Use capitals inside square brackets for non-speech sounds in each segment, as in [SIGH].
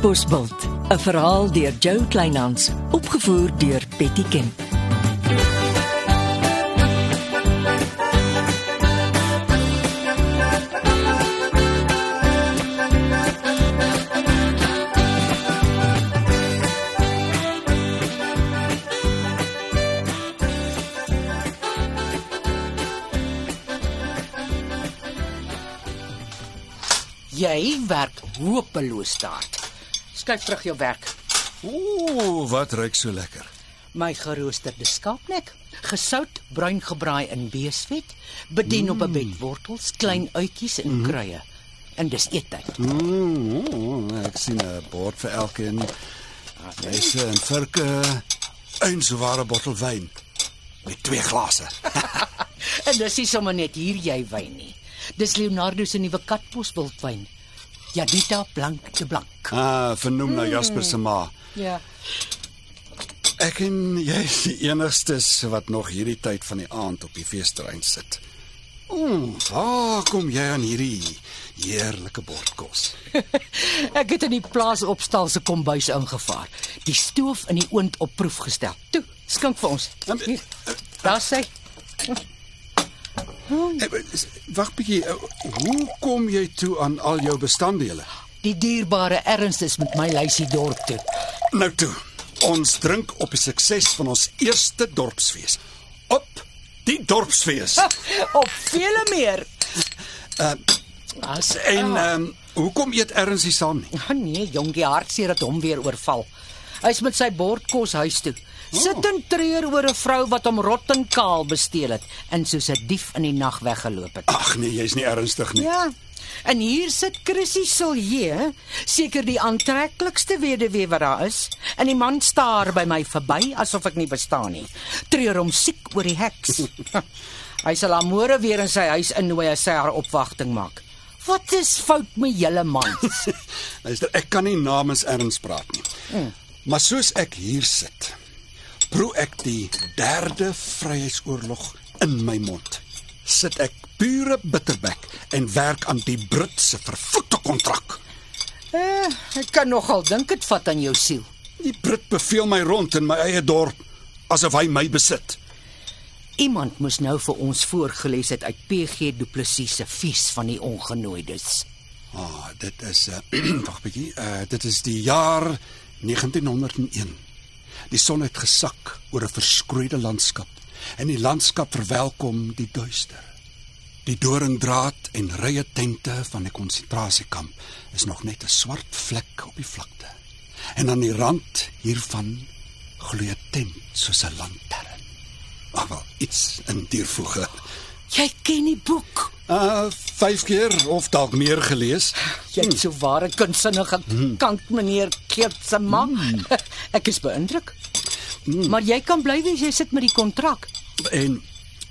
Katbosveld, 'n verhaal deur Jo Kleinhans, opgevoer deur Betty Kemp. Jy werk hopeloos hard. Skuif terug jou werk. Ooh, wat ruik so lekker. My geroosterde skaapnek, gesout, bruin gebraai in beesvet, bedien mm. op 'n bed wortels, klein uitjies en mm. kruie. En dis eettyd. Mm, ek sien 'n bord vir elkeen. Mense en virke, 'n soware bottel wyn met twee glase. [LAUGHS] en dis nie sommer net hier jy wyn nie. Dis Leonardo se nuwe katbos wildwyn. Jadita Blank de Blank. Ah, vernoem na Jasper se ma. Ja. Ek en jy is die enigstes wat nog hierdie tyd van die aand op die feesterrein sit. Ooh, waar kom jy aan hierdie heerlike bord kos? [LAUGHS] Ek het in die plaas opstal se kombuis ingevaar. Die stoof in die oond op proef gestel. Toe, skink vir ons. Hier. Daar sê. Eh, Wag bietjie, eh, hoe kom jy toe aan al jou bestanddele? Die dierbare erns is met my lysie dorp toe. Nou toe. Ons drink op die sukses van ons eerste dorpsfees. Op die dorpsfees. Op vele meer. As en ehm um, hoekom eet Erns nie saam nie? Ah, nee, jongie hartseer dat hom weer oorval. Hy's met sy bordkos huis toe. Sit en treur oor 'n vrou wat hom rot en kaal besteel het en soos 'n dief in die nag weggeloop het. Ag nee, jy's nie ernstig nie. Ja. En hier sit Chrissy Silje, seker die aantreklikste weduwee wat daar is, en die man staar by my verby asof ek nie bestaan nie. Treur hom siek oor die heks. [LAUGHS] hy sal haar môre weer in sy huis innooi as sy haar opwagting maak. Wat is fout met julle mans? [LAUGHS] Luister, ek kan nie namens Erns praat nie. Hmm. Maar soos ek hier sit, proe ek die derde vryheidsoorlog in my mond. Sit ek pure bitterbek en werk aan die Britse vervloekte kontrak. eh, ek kan nogal dink dit vat aan jou siel. Die Brit beveel my rond in my eie dorp asof hy my besit. Iemand moes nou vir ons voorgeles het uit PG Du Plessis se fees van die ongenooides. Ah, oh, dit is uh wag bietjie. Uh dit is die jaar 1901. Die son het gesak oor 'n verskroeide landskap en die landskap verwelkom die duister. Die doringdraad en rye tente van die konsentrasiekamp is nog net 'n swart vlek op die vlakte. En aan die rand hiervan gloei 'n tent soos 'n lantern. Ag wel, iets in diervoege. Jy ken die boek. Uh 5 keer of dalk meer gelees. Jy het so ware kunsinnige kant meneer Keert se ma. [LAUGHS] Ek is beïndruk. Maar jy kan bly wees jy sit met die kontrak. En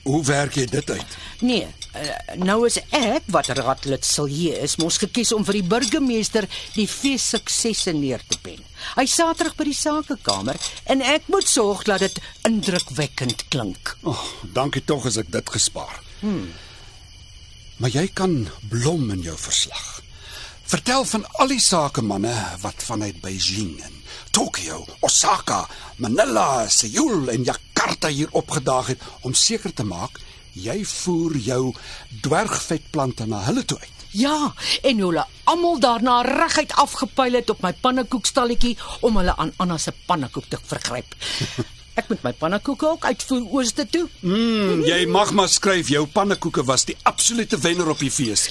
hoe werk jy dit uit? Nee, uh, nou is ek wat raadlid Silje is, mos gekies om vir die burgemeester die fees suksesse neer te pen. Hy sa terug by die sakekamer en ek moet sorg dat dit indrukwekkend klink. Oh, dankie tog as ek dit gespaar. Hmm. Maar jy kan blom in jou verslag. Vertel van al die sakemanne wat vanuit Beijing en Tokio, Osaka, Manila, Seoul en Jakarta hier opgedaag het om seker te maak jy voer jou dwergvetplante na hulle toe uit. Ja, en hulle almal daarna reguit afgepyl het op my pannekoekstalletjie om hulle aan Anna se pannekoek te vergryp. [LAUGHS] Ek moet my pannekoeke ook uitvoer ooste toe. Mm, jy mag maar skryf jou pannekoeke was die absolute wenner op die fees.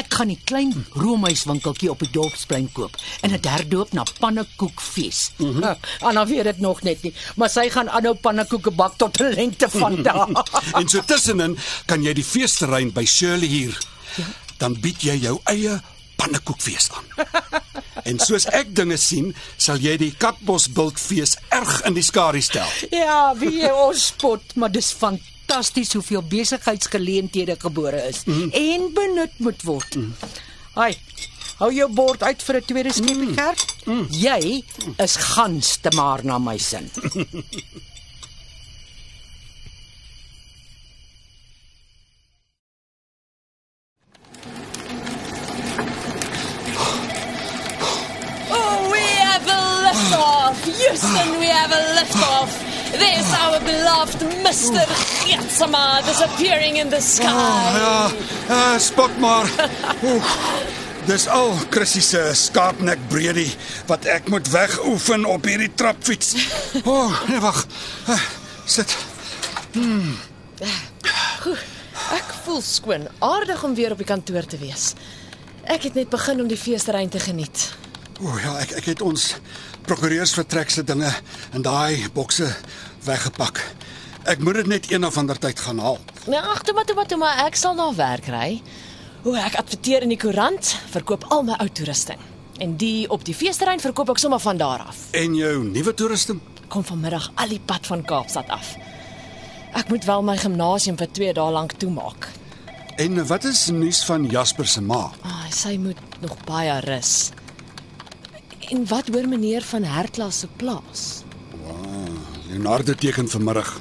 Ek gaan 'n klein roomhuiswinkeltjie op die dorpsplein koop en dit herdoop na pannekoekfees. Mm -hmm. Anna weet dit nog net nie, maar sy gaan aanhou pannekoeke bak tot 'n lengte van dae. [LAUGHS] en so tussenin kan jy die feesterrein by Shirley hier. Ja. Dan bied jy jou eie pannekoekfees aan. [LAUGHS] en soos ek dinge sien, sal jy die Katbos Bultfees erg in die skare stel. ja, wie jy ons spot, maar dis fantasties hoeveel besigheidsgeleenthede gebore is mm. en benut moet word. Mm. Haai. Hou jou bord uit vir 'n tweede skepie, mm. Gert. Mm. Jy is gans te maar na my sin. [LAUGHS] Houston, we have a liftoff. There's our beloved Mr. Giatsama disappearing in the sky. Oh, ja, uh, spot maar. [LAUGHS] Oeh. Dis al Chrissy se skaapnek breedie wat ek moet wegoefen op hierdie trapfiets. [LAUGHS] O, oh, nee wag. Uh, sit. Ek voel skoon, aardig om weer op die kantoor te wees. Ek het net begin om die feesterrein te geniet. O oh, ja, ek ek het ons prokureursvertrek se dinge in daai bokse weggepak. Ek moet dit net een of ander tyd gaan haal. Nee, ag, toe maar, toe maar, toe maar, ek sal na werk ry. O, ek adverteer in die koerant, verkoop al my ou toerusting. En die op die feesterrein verkoop ek sommer van daar af. En jou nuwe toerusting? Kom vanmiddag al die pad van Kaapstad af. Ek moet wel my gimnasium vir 2 dae lank toemaak. En wat is nuus van Jasper se ma? Ah, sy moet nog baie rus. En wat hoor meneer van Herklas se plaas? Leonardo teken vanmiddag.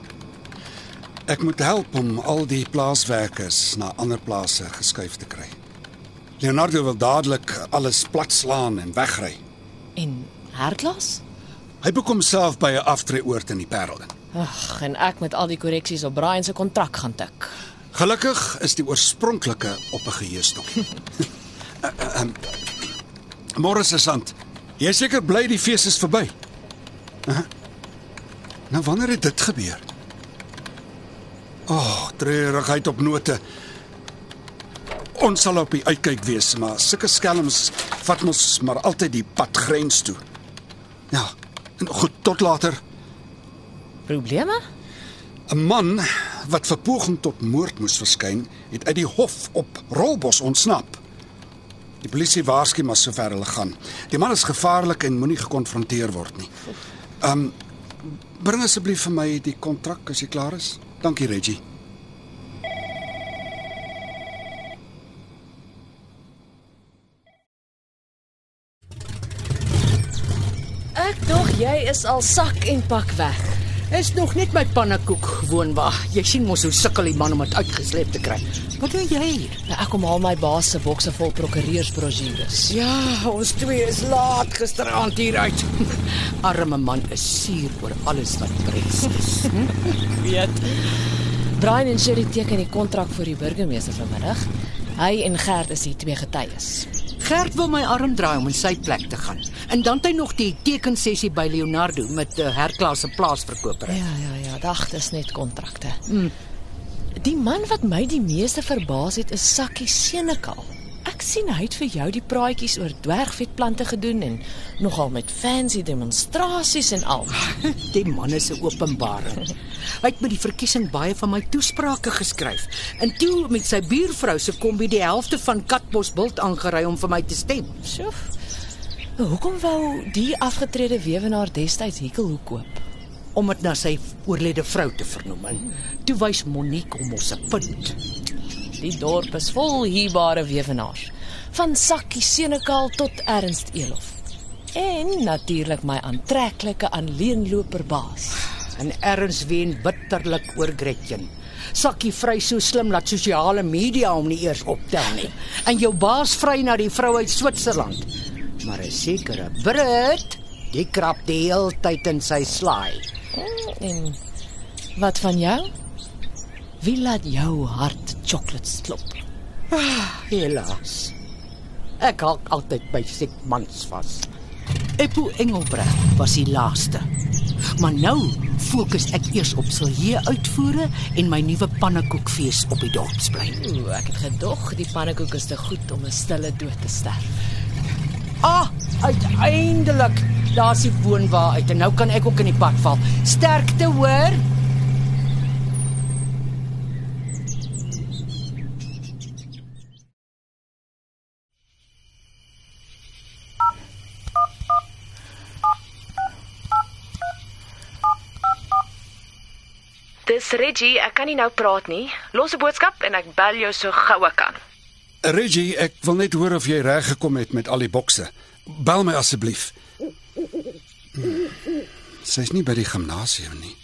Ek moet help om al die plaaswerkers na ander plase geskuif te kry. Leonardo wil dadelik alles platslaan en wegry. En Herklas? Hy boek homself by 'n aftreeoord in die Parel. Ag, en ek moet al die korreksies op Brian se kontrak gaan tik. Gelukkig is die oorspronklike op 'n geheuestokkie. [LAUGHS] Ehm Môre se sant. Jy seker bly die fees is verby. Uh -huh. Nou wanneer het dit gebeur? O, oh, treurigheid op note. Ons sal op die uitkyk wees, maar sulke skelms vat ons maar altyd die pad grens toe. Ja, goed, tot later. Probleme? 'n Man wat vir poging tot moord moes verskyn, het uit die hof op Rolbos ontsnap. Die polisie waarsku maar sover hulle gaan. Die man is gevaarlik en moenie gekonfronteer word nie. Um bring asseblief vir my die kontrak as jy klaar is. Dankie Reggie. Ek dog jy is al sak en pak weg. Is nog net my pannekoek woonwa. Jy sien mos hoe sukkel die man om dit uitgesleep te kry. Wat doen jy hier? Nou, ek kom haal my baas se bokse vol prokureursbrosjures. Ja, ons twee is laat gisteraand hier uit. [LAUGHS] Arme man is suur oor alles wat pres is. [LAUGHS] weet. Brian en Sherry teken die kontrak vir die burgemeester vanmiddag. Hy en Gert is die twee getuies. Gert wil my arm draai om in sy plek te gaan. En dan het hy nog die tekensessie by Leonardo met 'n uh, herklas se plaasverkoper. Ja, ja, ja, dag dis net kontrakte. Mm. Die man wat my die meeste verbaas het is Sakkie Senekal. Sien hy het vir jou die praatjies oor dwergvetplante gedoen en nogal met fancy demonstrasies en al. [LAUGHS] Die man is 'n openbaring. Hy het met die verkiesing baie van my toesprake geskryf. En toe met sy buurvrou se kombi die helfte van Katbosbult aangery om vir my te stem. Sjoef. Hoekom wou die afgetrede weewenaar destyds Hikkelhoek koop? om dit na sy oorlede vrou te vernoem. Toe wys Monique hom ons 'n punt. Die dorp is vol hierbare weewenaars, van Sakkie Senekal tot Ernst Elof. En natuurlik my aantreklike aanleenloper baas. En erns ween bitterlik oor Gretchen. Sakkie vry so slim dat sosiale media hom nie eers optel nie. En jou baas vry na die vrou uit Switserland. Maar 'n sekere Brit, die krap die hele tyd in sy slaai. En wat van jou? Wie laat jou hart chocolates klop? Helaas. Ek hak altyd by siek mans vas. Eppo Engelbreg was die laaste. Maar nou fokus ek eers op Silje uitvoere en my nuwe pannekoekfees op die dorpsplein. Ooh, ek het gedog die pannekoek is te goed om 'n stille dood te sterf. Ah, uiteindelik. Daar's die woonwa uit en nou kan ek ook in die pad val. Sterkte, hoor. Dis Reggie, ek kan nie nou praat nie. Los 'n boodskap en ek bel jou so gou ek kan. Reggie, ek wil net hoor of jy reg gekom het met al die bokse. Bel my asseblief. Sy's nie by die gimnasium nie.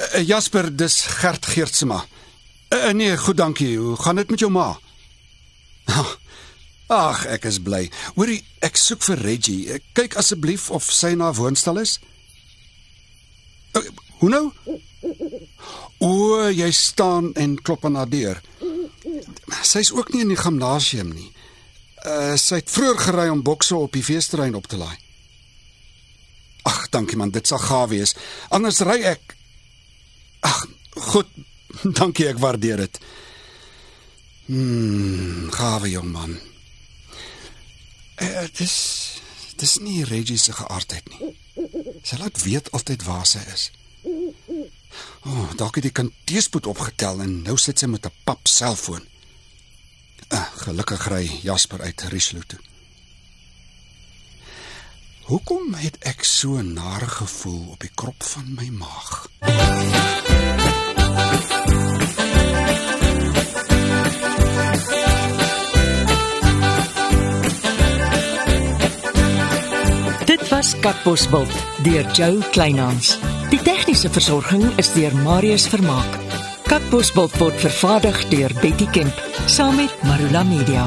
Uh, Jasper, dis Gert Geertsma. Uh, nee, goed, dankie. Hoe gaan dit met jou ma? [LAUGHS] Ag, ek is bly. Hoorie, ek soek vir Reggie. Kyk asseblief of sy na woonstel is. Hoe nou? O, jy staan en klop aan haar deur. Sy's ook nie in die gimnasium nie. Uh sy het vroeër gery om bokse op die feesterrein op te laai. Ag, dankie man, dit sal gaaf wees. Anders ry ek. Ag, goed. [LAUGHS] Dankie, ek waardeer dit. Hmm, gawe jong man. Eh, dis dis nie Reggie se geaardheid nie. Sy laat weet altyd waar sy is. O, oh, dalk het die kind teespoed opgetel en nou sit sy met 'n pap selfoon. Ah, gelukkig ry Jasper uit Rieslo toe. Hoekom het ek so 'n nare gevoel op die krop van my maag? Dit was Katbosveld deur Jo Kleinhans. Tegniese versorging is deur Marius Vermaak. Katbosveld word vervaardig deur Betty Kemp saam met Marula Media.